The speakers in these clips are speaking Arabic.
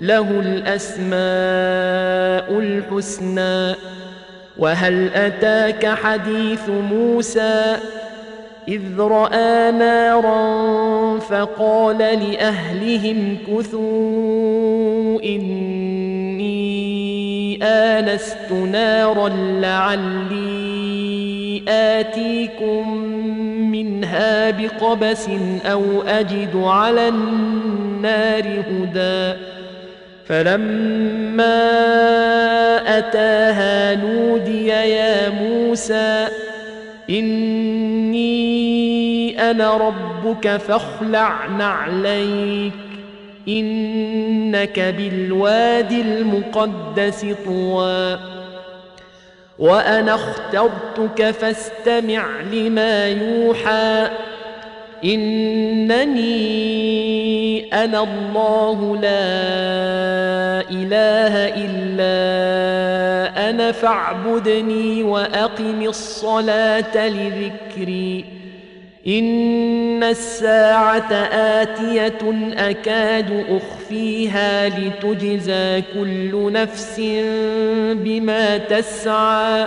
له الأسماء الحسنى وهل أتاك حديث موسى؟ إذ رأى نارا فقال لأهلهم كثوا إني آنست نارا لعلي آتيكم منها بقبس أو أجد على النار هدى. فلما أتاها نودي يا موسى إني أنا ربك فاخلع نعليك إنك بالوادي المقدس طوى. وأنا اخترتك فاستمع لما يوحى. إنني أنا الله لا إله إلا أنا فاعبدني وأقم الصلاة لذكري. إن الساعة آتية أكاد أخفيها لتجزى كل نفس بما تسعى.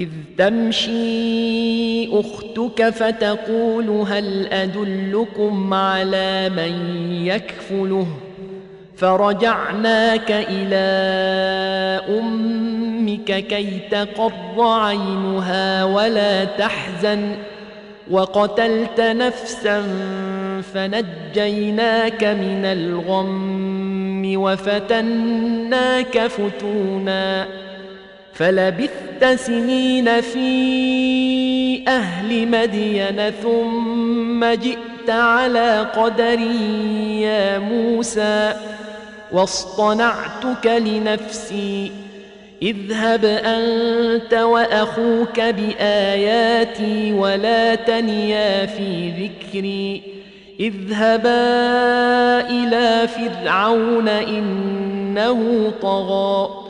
إذ تمشي أختك فتقول هل أدلكم على من يكفله؟ فرجعناك إلى أمك كي تقر عينها ولا تحزن وقتلت نفسا فنجيناك من الغم وفتناك فتونا. فلبثت سنين في أهل مدين ثم جئت على قدر يا موسى واصطنعتك لنفسي. اذهب أنت وأخوك بآياتي ولا تنيا في ذكري. اذهبا إلى فرعون إنه طغى.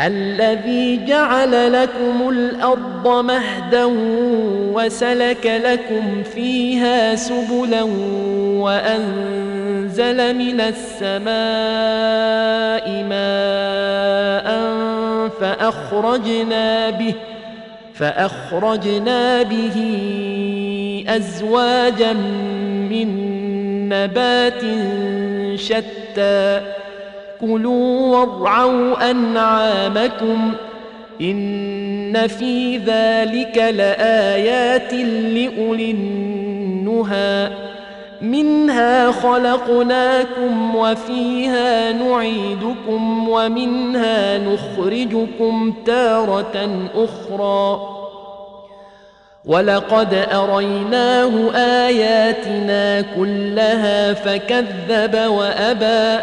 الذي جعل لكم الأرض مهدا وسلك لكم فيها سبلا وأنزل من السماء ماء فأخرجنا به فأخرجنا به أزواجا من نبات شتى كلوا وارعوا أنعامكم إن في ذلك لآيات لأولي النهى منها خلقناكم وفيها نعيدكم ومنها نخرجكم تارة أخرى ولقد أريناه آياتنا كلها فكذب وأبى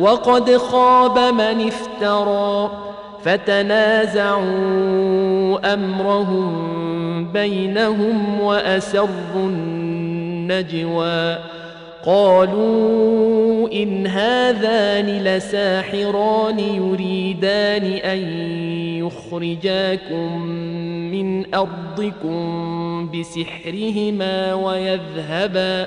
وقد خاب من افترى فتنازعوا أمرهم بينهم وأسروا النجوى قالوا إن هذان لساحران يريدان أن يخرجاكم من أرضكم بسحرهما ويذهبا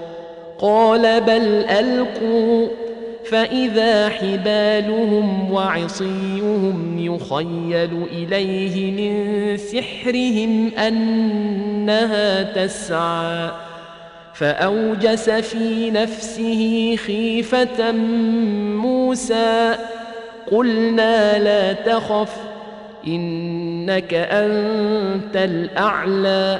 قال بل ألقوا فإذا حبالهم وعصيهم يخيل إليه من سحرهم أنها تسعى فأوجس في نفسه خيفة موسى قلنا لا تخف إنك أنت الأعلى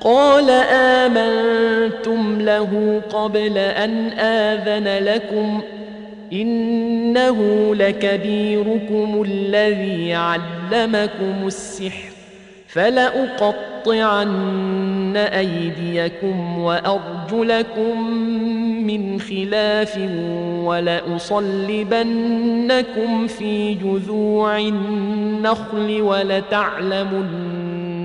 قال آمنتم له قبل أن آذن لكم إنه لكبيركم الذي علمكم السحر فلأقطعن أيديكم وأرجلكم من خلاف ولأصلبنكم في جذوع النخل ولتعلمن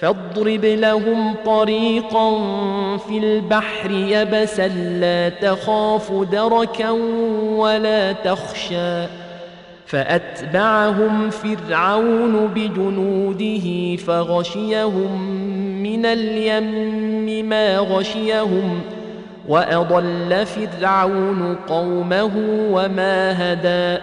فاضرب لهم طريقا في البحر يبسا لا تخاف دركا ولا تخشى. فأتبعهم فرعون بجنوده فغشيهم من اليم ما غشيهم وأضل فرعون قومه وما هدى.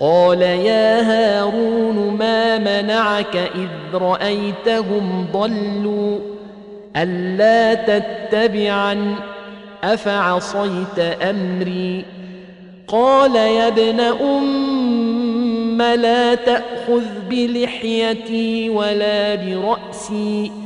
قال يا هارون ما منعك إذ رأيتهم ضلوا ألا تتبعن؟ أفعصيت أمري؟ قال يا ابن أم لا تأخذ بلحيتي ولا برأسي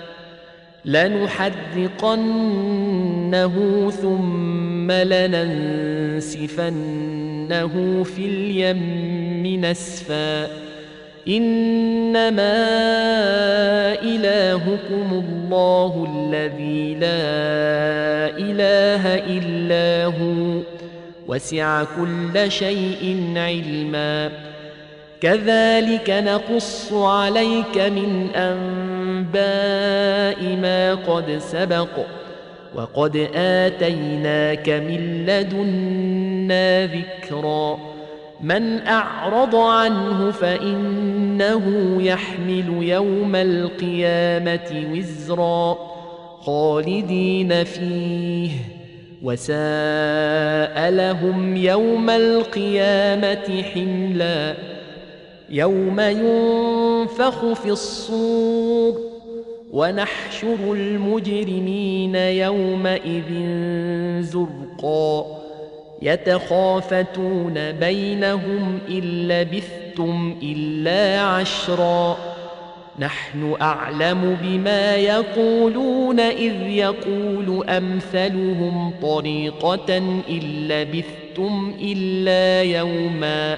لنحرقنه ثم لننسفنه في اليم نسفا. إنما إلهكم الله الذي لا إله إلا هو. وسع كل شيء علما. كذلك نقص عليك من أنباء ما قد سبق وقد آتيناك من لدنا ذكرًا. من أعرض عنه فإنه يحمل يوم القيامة وزرا خالدين فيه وساء لهم يوم القيامة حملا. يوم ينفخ في الصور ونحشر المجرمين يومئذ زرقاً. يتخافتون بينهم إن لبثتم إلا عشرا. نحن أعلم بما يقولون إذ يقول أمثلهم طريقة إن لبثتم إلا يوما.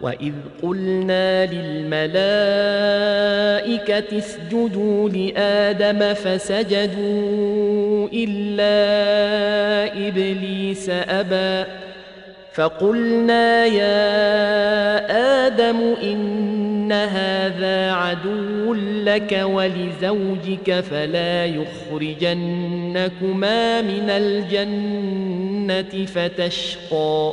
واذ قلنا للملائكه اسجدوا لادم فسجدوا الا ابليس ابى فقلنا يا آدم ان هذا عدو لك ولزوجك فلا يخرجنكما من الجنه فتشقى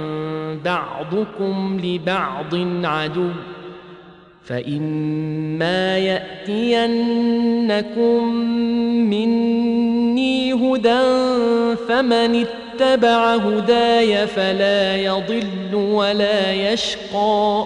بعضكم لبعض عدو فإما يأتينكم مني هدى فمن اتبع هداي فلا يضل ولا يشقى.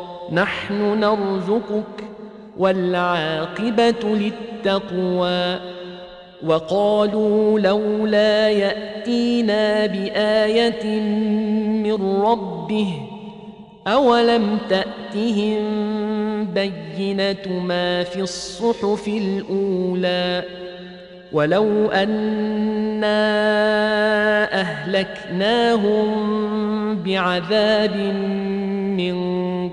نحن نرزقك والعاقبة للتقوى. وقالوا لولا يأتينا بآية من ربه أولم تأتهم بينة ما في الصحف الأولى؟ ولو أنا أهلكناهم بعذاب من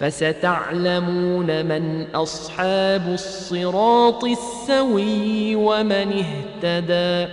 فستعلمون من أصحاب الصراط السوي ومن اهتدى